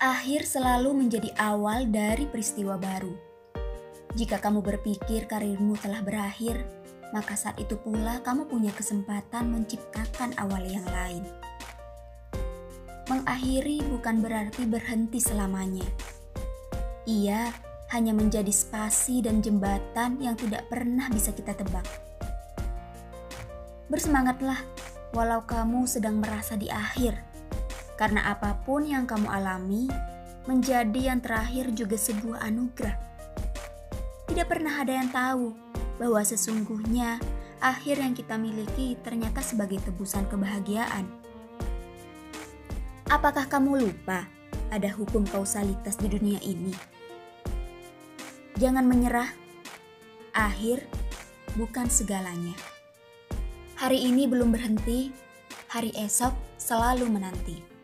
Akhir selalu menjadi awal dari peristiwa baru. Jika kamu berpikir karirmu telah berakhir, maka saat itu pula kamu punya kesempatan menciptakan awal yang lain. Mengakhiri bukan berarti berhenti selamanya. Ia hanya menjadi spasi dan jembatan yang tidak pernah bisa kita tebak. Bersemangatlah, walau kamu sedang merasa di akhir karena apa pun yang kamu alami, menjadi yang terakhir juga sebuah anugerah. Tidak pernah ada yang tahu bahwa sesungguhnya akhir yang kita miliki ternyata sebagai tebusan kebahagiaan. Apakah kamu lupa ada hukum kausalitas di dunia ini? Jangan menyerah. Akhir bukan segalanya. Hari ini belum berhenti, hari esok selalu menanti.